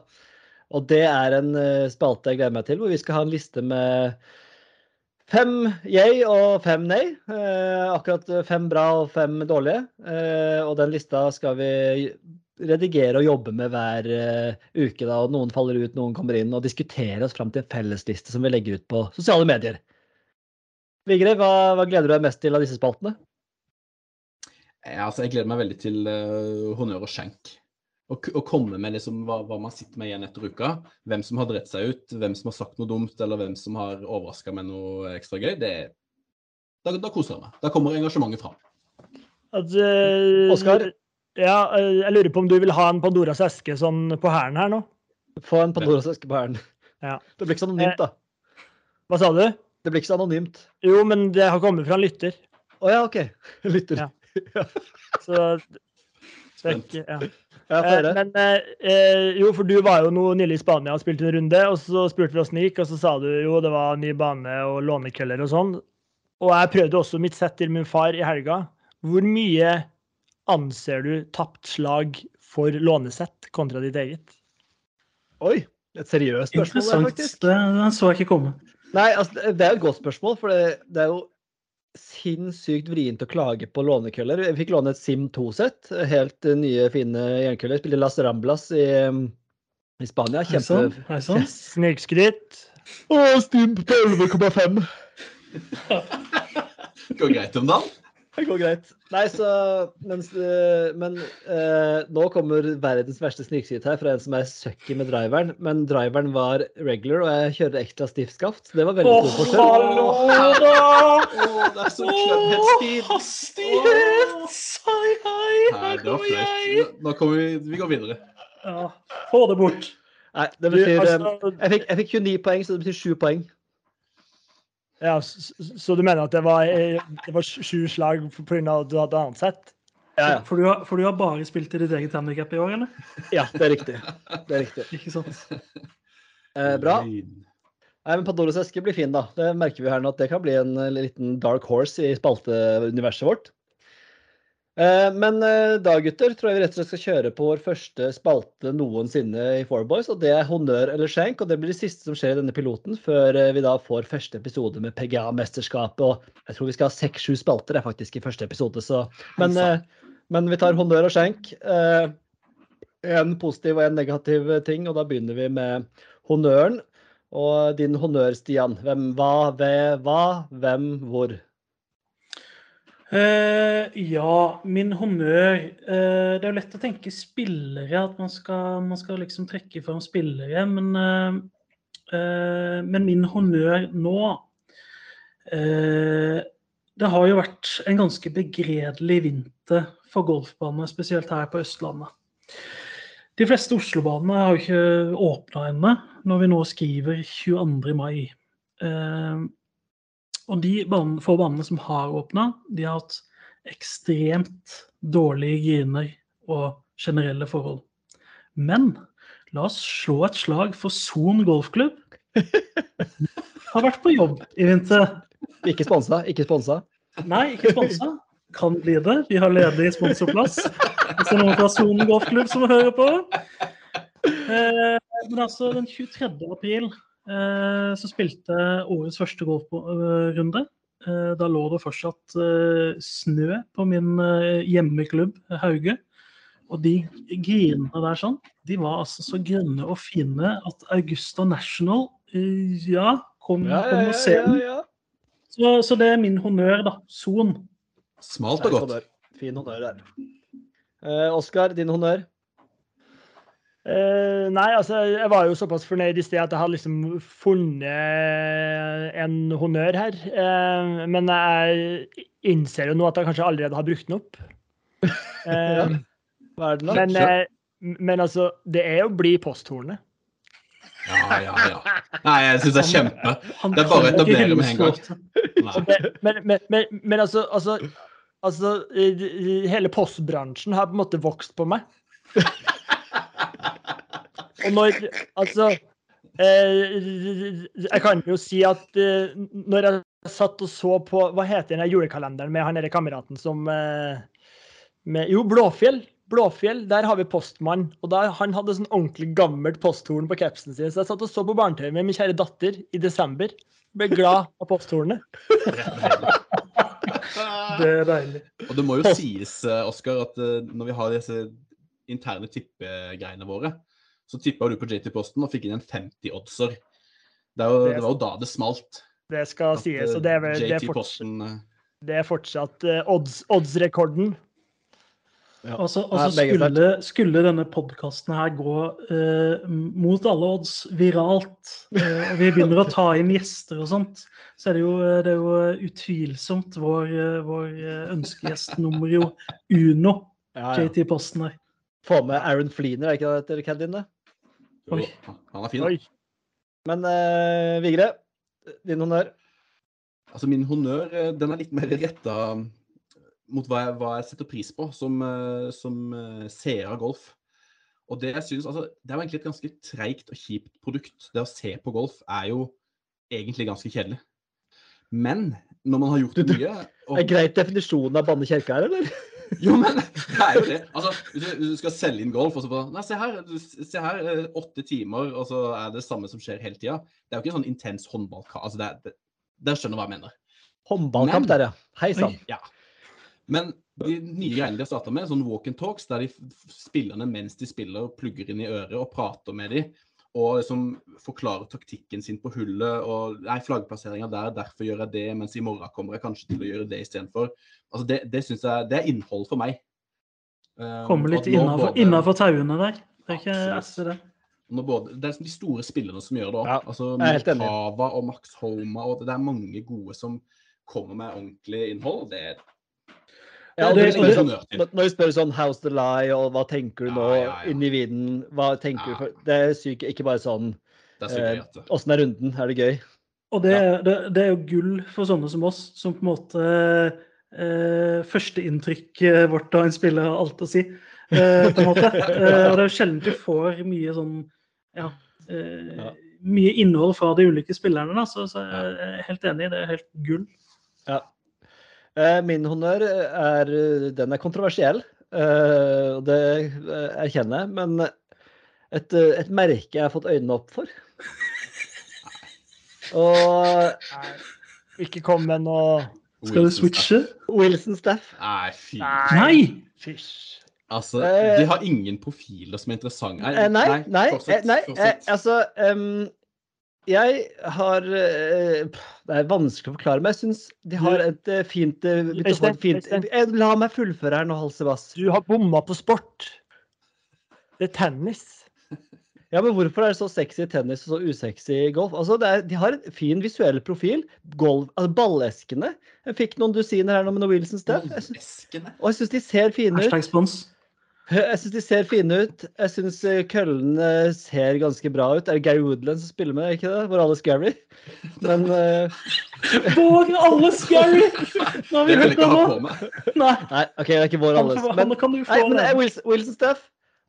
Og det er en uh, spalte jeg gleder meg til, hvor vi skal ha en liste med fem yay og fem nei. Uh, akkurat fem bra og fem dårlige. og den lista skal vi redigere og jobbe med hver uh, uke. da, og Noen faller ut, noen kommer inn. Og diskutere oss fram til en fellesliste som vi legger ut på sosiale medier. Vigre, hva, hva, gleder du deg mest til av disse spaltene? Ja, altså, jeg gleder meg veldig til uh, honnør og skjenk. Å, komme med liksom hva, hva, man sitter med igjen etter uka. Hvem som har dritt seg ut, hvem som har sagt noe dumt, eller hvem som har overraska med noe ekstra gøy. Det, da, da koser jeg meg. Da kommer engasjementet fram. Altså, Oskar? Ja, jeg lurer på om du vil ha en Pandoras eske sånn på hæren her nå? Få en Pandoras eske på hæren. Ja. Det blir ikke så anonymt, da. Hva sa du? Det blir ikke så anonymt. Jo, men det har kommet fra en lytter. Å oh, ja, OK. Lytter. Ja. Så Spent. Ja. Eh, men eh, jo, for du var jo nå nylig i Spania og spilte en runde, og så spurte vi åssen det gikk, og så sa du jo det var ny bane og lånekøller og sånn. Og jeg prøvde også mitt sett til min far i helga. Hvor mye anser du tapt slag for lånesett kontra ditt eget? Oi, et seriøst spørsmål der, faktisk. Det, det så jeg ikke komme. Nei, altså, det er et godt spørsmål, for det, det er jo sinnssykt vrient å klage på lånekøller. Jeg fikk låne et Sim 2-sett. Helt nye, fine jernkøller. Spilte Las Ramblas i, i Spania. Kjempe... Snikskryt. Å, Stim på 11,5. Går greit om dagen? Det går greit. Nei, så mens, Men eh, nå kommer verdens verste snikskryt her fra en som er sucky med driveren. Men driveren var regular, og jeg kjører ekstra stiftskaft. Så det var veldig stor forskjell. Hallo! det er så oh, Hastighet! Hei, hei! Her går jeg. Nå kommer vi Vi går videre. Ja, få det bort. Nei, det betyr jeg fikk, jeg fikk 29 poeng, så det betyr 7 poeng. Ja, så, så, du mener at det var, det var sju slag pga. at du hadde annet sett? Ja, ja. For, du har, for, du har, bare spilt i ditt eget handikap i år, eller? Ja, det er riktig. Det er riktig. Ikke sant? Eh, bra. Nei, men Pandoras eske blir fin, da. Det merker vi her nå at det kan bli en liten dark horse i spalteuniverset vårt. Eh, men eh, da, gutter, tror jeg vi rett og slett skal kjøre på vår første spalte noensinne i Four Boys. Og det er honnør eller skjenk. Og det blir det siste som skjer i denne piloten, før eh, vi da får første episode med PGA-mesterskapet. Og jeg tror vi skal ha seks-sju spalter er faktisk i første episode, så men, men, vi tar honnør og skjenk. En positiv og en negativ ting, og da begynner vi med honnøren. Og din honnør, Stian. Hvem, hva, ved, hva, hvem, hvor? Uh, ja, min honnør uh, Det er jo lett å tenke spillere, at man skal, man skal liksom trekke fram spillere. Men, uh, men min honnør nå Det har jo vært en ganske begredelig vinter for golfbaner, spesielt her på Østlandet. De fleste Oslo-banene har jo ikke åpna ennå, når vi nå skriver 22. mai. Og de banen, få banene som har åpna, de har hatt ekstremt dårlige griner og generelle forhold. Men la oss slå et slag for Son golfklubb. Har vært på jobb i vinter. Ikke sponsa, ikke sponsa. Nei, ikke sponsa. Kan bli det. Vi har ledig sponsorplass. Hvis det er noen fra Son golfklubb som hører på. Eh, men altså, den 23. april så spilte årets første golfrunde. Eh, da lå det fortsatt eh, snø på min hjemmeklubb Hauge. Og de grinene der sånn, de var altså så grønne og fine at Augusta National ja, kom, ja, kom og se den. Ja, så, så, det er min honnør, da. Son. Smalt og godt. Fin honnør der. Eh, Oskar, din honnør? Eh, nei, altså, jeg var jo såpass fornøyd i sted at jeg hadde liksom funnet en honnør her. Uh, men jeg innser jo nå at jeg kanskje allerede har brukt den opp. Hva er den, da? men, uh, men altså, det er jo bli posthornet. Ja, ja, ja. Nei, jeg syns det er kjempe. Det er bare å etablere med en gang. Men, men, men, men, men altså, altså, altså Hele postbransjen har på en måte vokst på meg. Og når Altså eh, Jeg kan jo si at eh, når jeg satt og så på Hva heter den julekalenderen med han derre kameraten som eh, med, Jo, Blåfjell. Blåfjell, Der har vi postmann. Og da, Han hadde sånn ordentlig gammelt posthorn på capsen sin. Så jeg satt og så på barne-TV med min kjære datter i desember. Ble glad av posthornet. Det er deilig. Og det må jo sies, Oskar, at når vi har disse interne tippegreiene våre, så tippa du på JT Posten og fikk inn en 50-oddser. Det, Det det var jo da det smalt. Det skal at, sies. eh, Og det er, vel, det er, fortsatt, eh, det er fortsatt odds, odds-rekorden. Ja. Og så Ja, og så skulle, skulle denne podkasten her gå eh, mot alle odds viralt, eh, og vi begynner å ta inn gjester og sånt, så er det jo, det er jo utvilsomt vår, vår ønskegjest nummer jo uno, Ja, ja. JT Posten her. Få med Aaron Fleener, er ikke det jo, Oi. Han er fin. da. Men uh, Vigre, din honnør. Altså Min honnør eh, den er litt mer retta mot hva jeg, hva jeg setter pris på som, eh, som eh, seer av golf. Og det jeg synes, altså, det er jo egentlig et ganske treigt og kjipt produkt. Det å se på golf er jo egentlig ganske kjedelig. Men når man har gjort du- mye og, Er greit definisjonen av banne kjerka her, eller? Jo, men det er jo det. Altså, hvis du, du skal selge inn golf, og så bare Nei, se her, se her, eh, åtte timer, og så er det samme som skjer hele tida. Det er jo ikke en sånn intens håndballkamp. Altså, det, er- det, skjønner hva jeg mener. Håndballkamp Men- der, ja. Hei sann. Ja. Men de nye greiene de har starta med, sånn walk and talks, der de spillerne mens de spiller, plugger inn i øret og prater med dem, og liksom forklarer taktikken sin på hullet, og nei, flaggplasseringa der, derfor gjør jeg det, mens i morgen kommer jeg kanskje til å gjøre det istedenfor. Altså, det, det synes jeg Det er innhold for meg. Um, Kommer litt innafor tauene der. Det er ikke Absolutt. SV, det. når både, det er liksom de store spillerne som gjør det òg. Ja, altså. Kava og Max Homa. og Det er mange gode som kommer med ordentlig innhold. Det er Ja, og det når, vi spør, når når spør sånn How's the lie, og hva tenker du nå ja, ja. ja. inni vinden, hva tenker Ja. du for Det er sykt, ikke bare sånn Åssen er eh, er runden? Er det gøy? Og det, det, det er jo gull for sånne som oss, som på en måte eh, Førsteinntrykket vårt av en spiller har alt å si, eh, på en måte. Eh, og det er jo sjelden du får mye sånn ja, eh, Ja. mye innhold fra de ulike spillerne. Da, så, så jeg er helt enig, det er helt gull. Ja. Eh, Min honnør er Den er kontroversiell, eh, og det eh, erkjenner jeg. Men et, eh, et merke jeg har fått øynene opp for. Og Nei, Ikke kom med noe Skal du switche? Wilson Staff. Nei, fy. Nei! Fysj. Altså, Eh, de har ingen profiler som er interessante. Nei, Nei, nei, nei, eh, nei eh, altså em, Jeg har eh, Det er vanskelig å forklare, men jeg syns de har et eh, fint, eh, Øystein, fint Øystein. Eh, La meg fullføre her nå, Halsebass. Du har bomma på sport. Det er tennis. Ja, men hvorfor er det så sexy tennis og så usexy golf? Altså, det er, De har en fin visuell profil. Golf, altså Balleskene. Jeg fikk noen dusiner her nå med noe Wilson Staff. Jeg. Og jeg syns de ser fine ut. Hashtag spons. Jeg syns de ser fine ut. Jeg syns eh, køllene ser ganske bra ut. Er det Gary Woodland som spiller med, ikke det? Vår alles Gary. Men uh... Vår alles Gary! Nå har vi Det vil hørt jeg ikke det ha på meg. Nei, Nei, OK, det er ikke vår alles. Men, han kan du nei, få. men. Wilson, Wilson Staff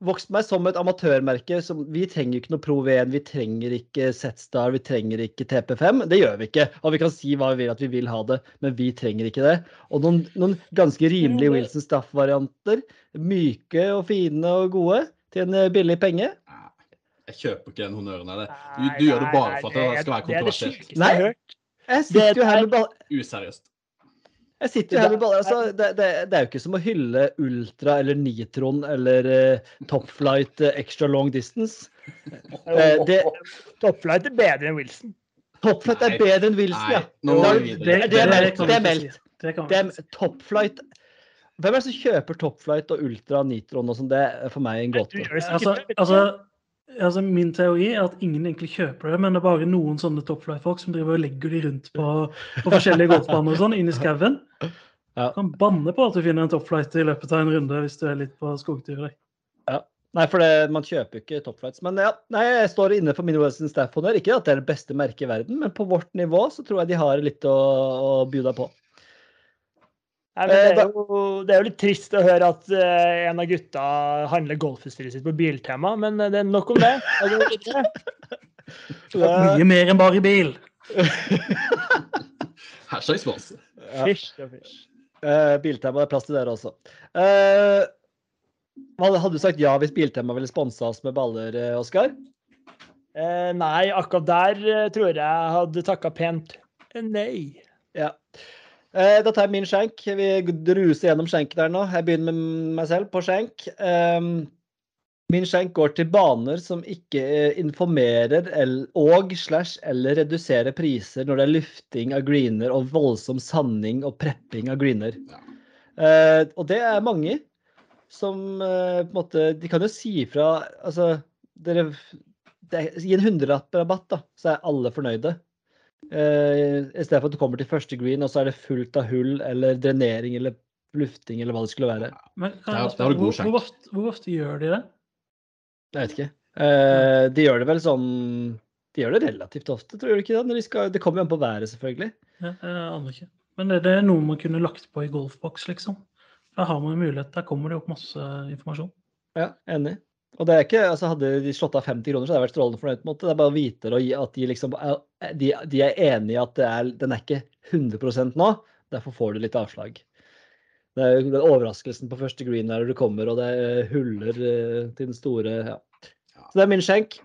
vokste meg som et amatørmerke. Som, vi trenger ikke noe Pro V1, vi trenger ikke Zstar, vi trenger ikke TP5. Det gjør vi ikke. Og vi kan si hva vi vil at vi vil ha det, men vi trenger ikke det. Og noen, noen ganske rimelige Wilson Staff-varianter. Myke og fine og gode til en eh, billig penge. Jeg kjøper ikke den honnøren av det. Du, Nei, gjør det bare nei, for at det skal være Det er det kontroversielt. sykeste Nei. jeg har hørt. Jeg sitter jo her med. Useriøst. Jeg sitter jo her med baller. Altså, det, det, det er jo ikke som å hylle Ultra eller Nitron eller uh, Top Flight eh, Extra Long Distance. Uh, det, Topflight er bedre enn Wilson. Top Flight er bedre enn Wilson, Nei, ja. nå det, det er meldt. Det er meldt. Det kan vi Det ikke er si. Top Flight Hvem er det som kjøper Topflight og Ultra Nitron og sånn? Det er for meg en gåte. Altså, altså, altså Min teori er at ingen egentlig kjøper det, men det er bare noen sånne topflight-folk som driver og legger de rundt på, på forskjellige golfbaner og sånn, inn i skauen. Ja. Du kan banne på at du finner en topflight i løpet av en runde hvis du er litt på skogtur. Nei, for det, man kjøper jo ikke Topflights. Men ja, nei, jeg står inne for Midwest Staff Honor. Ikke at det er det beste merket i verden, men på vårt nivå så tror jeg de har litt å, å by deg på. Nei, men det, Eh, er jo, det er jo litt trist å høre at uh, en av gutta handler golfutstyret sitt på Biltema, men eh, det er nok om det. det. Mye mer enn bare bil. Hashtag sponsor. Ja. Fish, og fish. Uh, Biltema, det er plass til dere også. Uh, hadde du sagt ja hvis Biltema ville sponsa oss med baller, Oskar? Eh, nei, akkurat der tror jeg jeg hadde takka pent nei. Ja. Eh, da tar jeg min skjenk. Vi druser gjennom skjenken her nå. Jeg begynner med meg selv på skjenk. Ehm, min skjenk går til baner som ikke eh, informerer og slash eller reduserer priser når det er lufting av greener og voldsom sanding og prepping av greener. Eh, og det er mange som eh, på en måte De kan jo si ifra Altså, dere det, Gi en hundrelapp rabatt, da, så er alle fornøyde. Uh, I stedet for at du kommer til første green, og så er det fullt av hull eller drenering eller lufting eller hva det skulle være. Men kan jeg spørre, har du god hvor, hvor, ofte, hvor ofte gjør de det? Jeg vet ikke. Uh, de gjør det vel sånn De gjør det relativt ofte, tror du ikke det? Når de skal, det kommer jo an på været, selvfølgelig. Ja, jeg aner ikke. Men det, det er noe man kunne lagt på i golfboks, liksom. Da har man jo mulighet. Der kommer det opp masse informasjon. Ja, enig. Og det er ikke, altså Hadde de slått av 50 kroner, så hadde jeg vært strålende fornøyd. på en måte. Det er bare å vite at de liksom er, de, de er enige i at det er, den er ikke 100% nå. Derfor får du litt avslag. Det er jo den overraskelsen på første green der du kommer, og det er huller eh, til den store ja. Så det er min skjenk.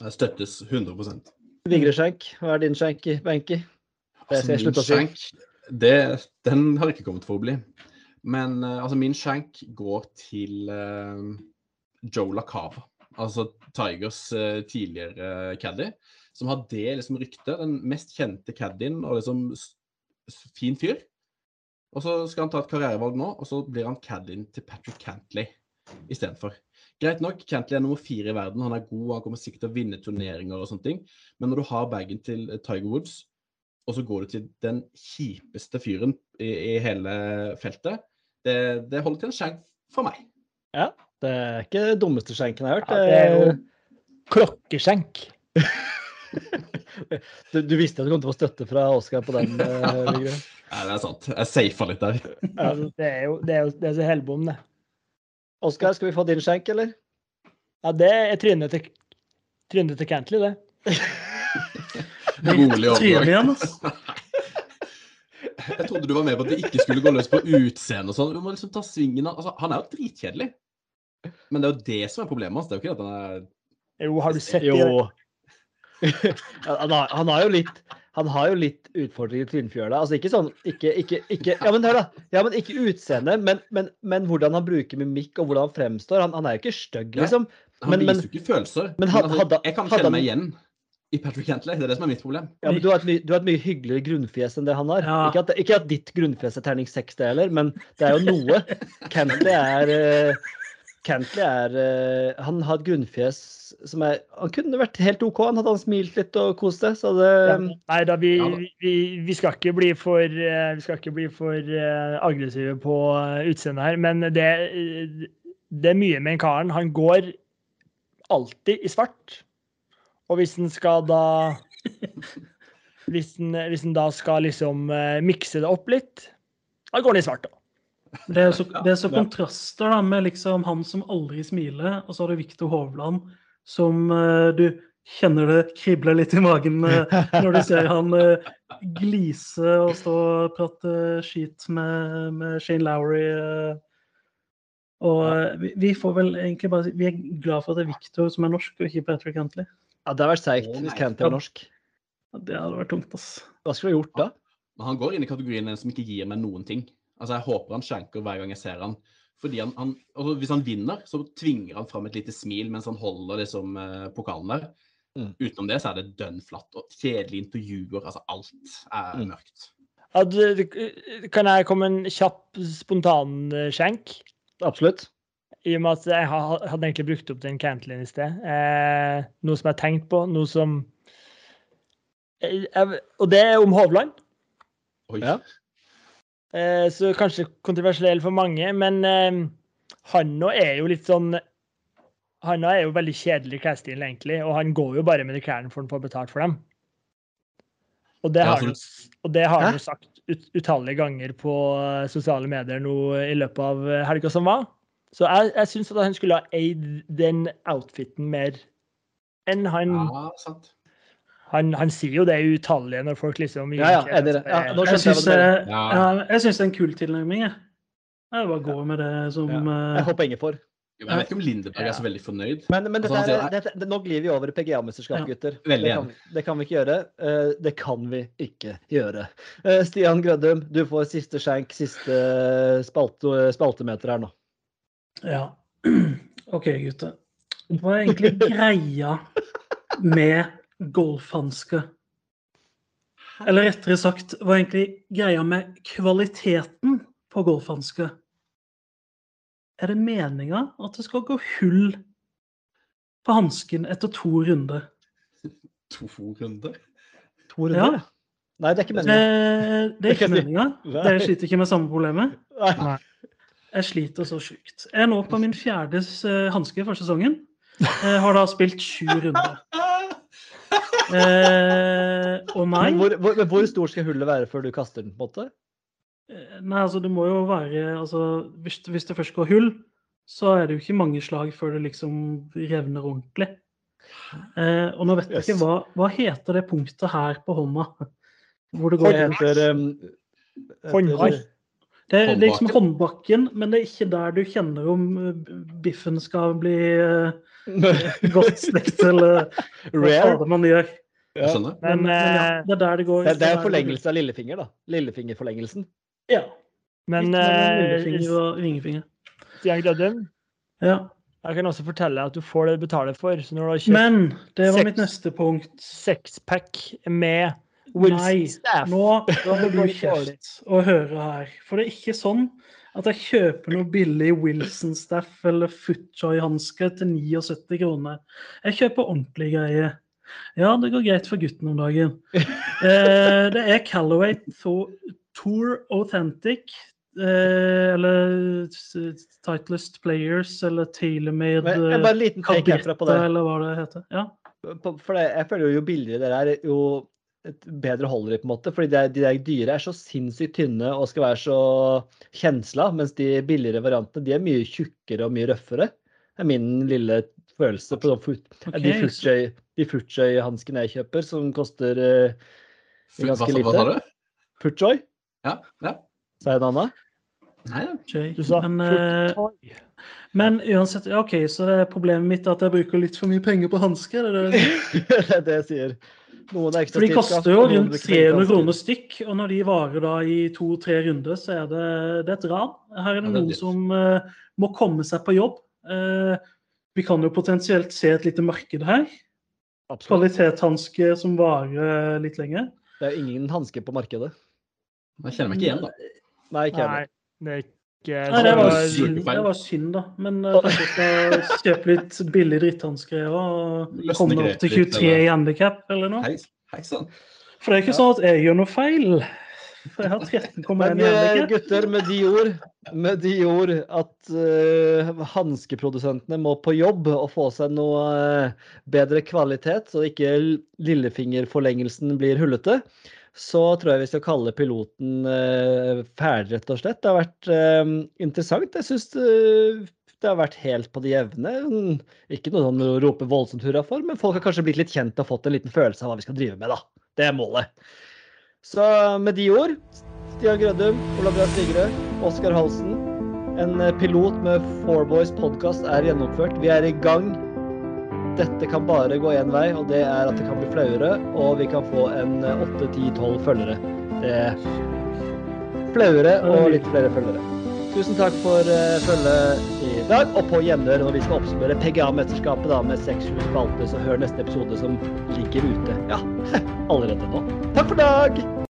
Det støttes 100% Vigre skjenk. Hva er din skjenk, Benki? Det Altså, skal jeg slutte å si. den har ikke kommet for å bli. Men eh, altså, min skjenk går til eh, Joe LaCava. Altså Tigers eh, tidligere caddy. Som har det liksom ryktet. Den mest kjente caddien og liksom fin fyr. Og så skal han ta et karrierevalg nå, og så blir han caddien til Patrick Cantley istedenfor. Greit nok, Cantley er nummer fire i verden, han er god, han kommer sikkert til å vinne turneringer og sånne ting. Men når du har bagen til eh, Tiger Woods, og så går du til den kjipeste fyren i, i hele feltet, det, det holder til en skjenk for meg. Det er ikke det dummeste skjenken jeg har hørt. Ja, det er jo Eh, klokkeskjenk. du, du visste at du kom til å få støtte fra Oskar på den? Nei, Ja, det er sant. Jeg safa litt der. Altså, det er jo det er, jo, det er så helbom, det. Oskar, skal vi få din skjenk, eller? Ja, det er trynet til, trynet til Cantley, det. Rolig overgang. Jeg trodde du var med på at vi ikke skulle gå løs på utseende og sånn. Du må liksom ta svingen av altså, Han er jo dritkjedelig. Men det er jo det som er problemet hans. Det er jo ikke at han er Jo, har du sett Jo. det? Han, har, han har jo litt han har jo litt utfordringer i Tvinnfjøla. Altså ikke sånn ikke, ikke, ikke, Ja, men hør, da. Ja, men ikke utseende, men, men, men hvordan han bruker mimikk og hvordan han fremstår. Han, han er jo ikke stygg, liksom. Han Men- men- viser jo ikke følelser. men Men, had- altså, hadde- jeg kan kjenne meg igjen i Patrick Cantley. Det er det som er mitt problem. Ja, men du har, et mye, du har et mye hyggeligere grunnfjes enn det han har. Ja. Ikke, at, ikke at ditt grunnfjes er terning seks, det heller, men det er jo noe. Cantley er uh, Cantley er eh, Han har et grunnfjes som er Han kunne vært helt OK, han hadde han smilt litt og kost seg, så det Ja, Nei da, vi, vi, vi skal ikke bli for, eh, ikke bli for eh, aggressive på utseendet her, men det, det er mye med en karen. Han går alltid i svart. Og hvis han skal da Hvis han, da skal liksom mikse det opp litt, da går han i svart, da. Det er så, det er så Ja. kontraster da, med liksom han som aldri smiler, og så har du Viktor Hovland som eh, du kjenner det kribler litt i magen eh, når du ser han eh, glise og stå og prate skit med, med Shane Lowry. og vi, vi får vel egentlig bare si Vi er glad for at det er Viktor som er norsk, og ikke Patrick Huntley. Ja, det hadde vært seigt hvis. Cantley var norsk. Ja, Det hadde vært tungt, ass. Hva skulle du gjort da? Men han går inn i kategorien som ikke gir meg noen ting. Altså, Jeg håper han skjenker hver gang jeg ser han. Fordi han, han altså, Hvis han vinner, så tvinger han fram et lite smil mens han holder liksom, eh, pokalen der. Mm. Utenom det så er det dønn flatt og kjedelige intervjuer. Altså alt er Mm. mørkt. At, eh, kan jeg komme en kjapp spontanskjenk? Absolutt. I og med at jeg hadde egentlig brukt opp den Cantlin i sted. Eh, noe som jeg har tenkt på, noe som Eh, jeg, Og det er om Hovland. Oi. Ja. Eh, så kanskje kontroversiell for mange, men eh, han nå er jo litt sånn Han er jo veldig kjedelig i klesstilen, egentlig, og han går jo bare med de klærne for han får betalt for dem. Og det har og det har han jo sagt ut, utallige ganger på eh, sosiale medier nå i løpet av helga som var. Så jeg, jeg syns at han skulle ha eid den outfiten mer enn han Ja, sant. Han, han sier jo det utallige når folk liksom Ja, ja, enig i det. Ja, nå Jeg syns mener. Ja. ja, synes det er en kul tilnærming. Jeg Jeg bare går med det som Ja. eh, Jeg håper ingen for. Jo, men Jeg vet ikke om Lindeberg er så veldig fornøyd. Men, men dette Altså, er, dette, det, nå glir vi over i PGA-mesterskap, Ja. gutter. Veldig det, kan, det kan vi ikke gjøre. Eh, det kan vi ikke gjøre. Eh, Stian Grødum, du får siste skjenk, siste spalte, spaltemeter her nå. Ja. OK, gutter. Hva er egentlig greia med golfhansker? Eller rettere sagt, hva er egentlig greia med kvaliteten på golfhanske? Er det meninga at det skal gå hull på hansken etter to runder? To runder. To runder? Ja. Nei, det er ikke Det, meningen. det er ikke meninga. Dere sliter ikke med samme problemet? Nei. Jeg sliter så sjukt. Jeg er nå på min fjerde uh, hanske for sesongen. Jeg har da spilt sju runder. Eh, og nei, hvor, hvor, hvor stort skal hullet være før du kaster den? på en måte? eh, nei, altså det må jo være altså, hvis, hvis det først går hull, så er det jo ikke mange slag før det liksom revner ordentlig. Eh, og nå vet jeg Yes. ikke hva, hva heter det punktet her på hånda? Hvor det Det går heter um, Håndbar. Det er liksom håndbakken, men det er ikke der du kjenner om eh, biffen skal bli eh, godt stekt, eller hva Rare. fader man gjør. Ja. Men, Men, men ja, eh, det er der det går. Det, det er forlengelse av lillefinger, da. Lillefingerforlengelsen. Ja. Men eh, lillefinger og. Stian Grødum, Ja. jeg kan også fortelle at du får det du betaler for. Så når du har kjøpt Men det var Seks. mitt neste punkt. sexpack med Nei, Wilson Staff nå du går det dårlig. kjeft og høre her. For det er ikke sånn at jeg kjøper noe billig Wilson-staff eller Footjoy-hansker til 79 kroner. Jeg kjøper ordentlige greier. Ja, det går greit for gutten om dagen. Eh, det er Callaway Tour Authentic. Eh, eller Titlest Titleist Players, eller TaylorMade Cabretta, eller hva det heter. Ja. For det, jeg føler jo jo billigere det er, jo et bedre holder de, på en måte. Fordi de, er- de der dyre er så sinnssykt tynne og skal være så kjensla, mens de billigere variantene de er mye tjukkere og mye røffere. Det er min lille følelse på de foot- de Footjoy-hanskene jeg kjøper, som koster uh, ganske lite. hva sa du? Footjoy? Ja, ja. Sa jeg noe annet? Nei. Du sa Men, eh, Men uansett, ja, OK, så det er problemet mitt at jeg bruker litt for mye penger på hansker? er det det du sier? det er det jeg sier. For de koster jo rundt bruker penger på 300 kroner stykk, og når de varer da i to-tre runder, så er det, det er et ran. Her er det noen som uh, må komme seg på jobb. Uh, vi kan jo potensielt se et lite marked her. Absolutt. Kvalitetshansker som varer litt lenger. Det er ingen hansker på markedet. Jeg kjenner meg ikke igjen, da. Nei, ikke jeg. Nei, det er ikke Nei, det var synd, det var synd da. Men uh, kanskje jeg skal kjøpe litt billig dritthansker og komme opp til litt, 23 i handikap eller noe. Hei. For det er ikke sånn at jeg gjør noe feil. For jeg har 13,1 Men i eh, handikap. gutter, med de ord, med de ord at uh, hanskeprodusentene må på jobb og få seg noe uh, bedre kvalitet, så ikke lillefingerforlengelsen blir hullete, så tror jeg vi skal kalle piloten uh, ferdig, rett og slett. Det har vært eh, interessant. Jeg syns det har vært helt på det jevne. Ikke noe sånn å rope voldsomt hurra for, men folk har kanskje blitt litt kjent og fått en liten følelse av hva vi skal drive med, da. Det er målet. Så med de ord Stian Grødum, Olav Bra Stigerød, Oskar Halsen. En eh, pilot med Four Boys podkast er gjennomført. Vi er i gang. Dette kan bare gå én vei, og det er at det kan bli flauere, og vi kan få en 8-10-12 følgere. Det er flauere og litt flere følgere. Tusen takk for uh, følget i dag, og på gjenhør når vi skal oppsummere PGA-mesterskapet da med 6-7 spalter, så hør neste episode som ligger ute. Ja, allerede nå. Takk for dag!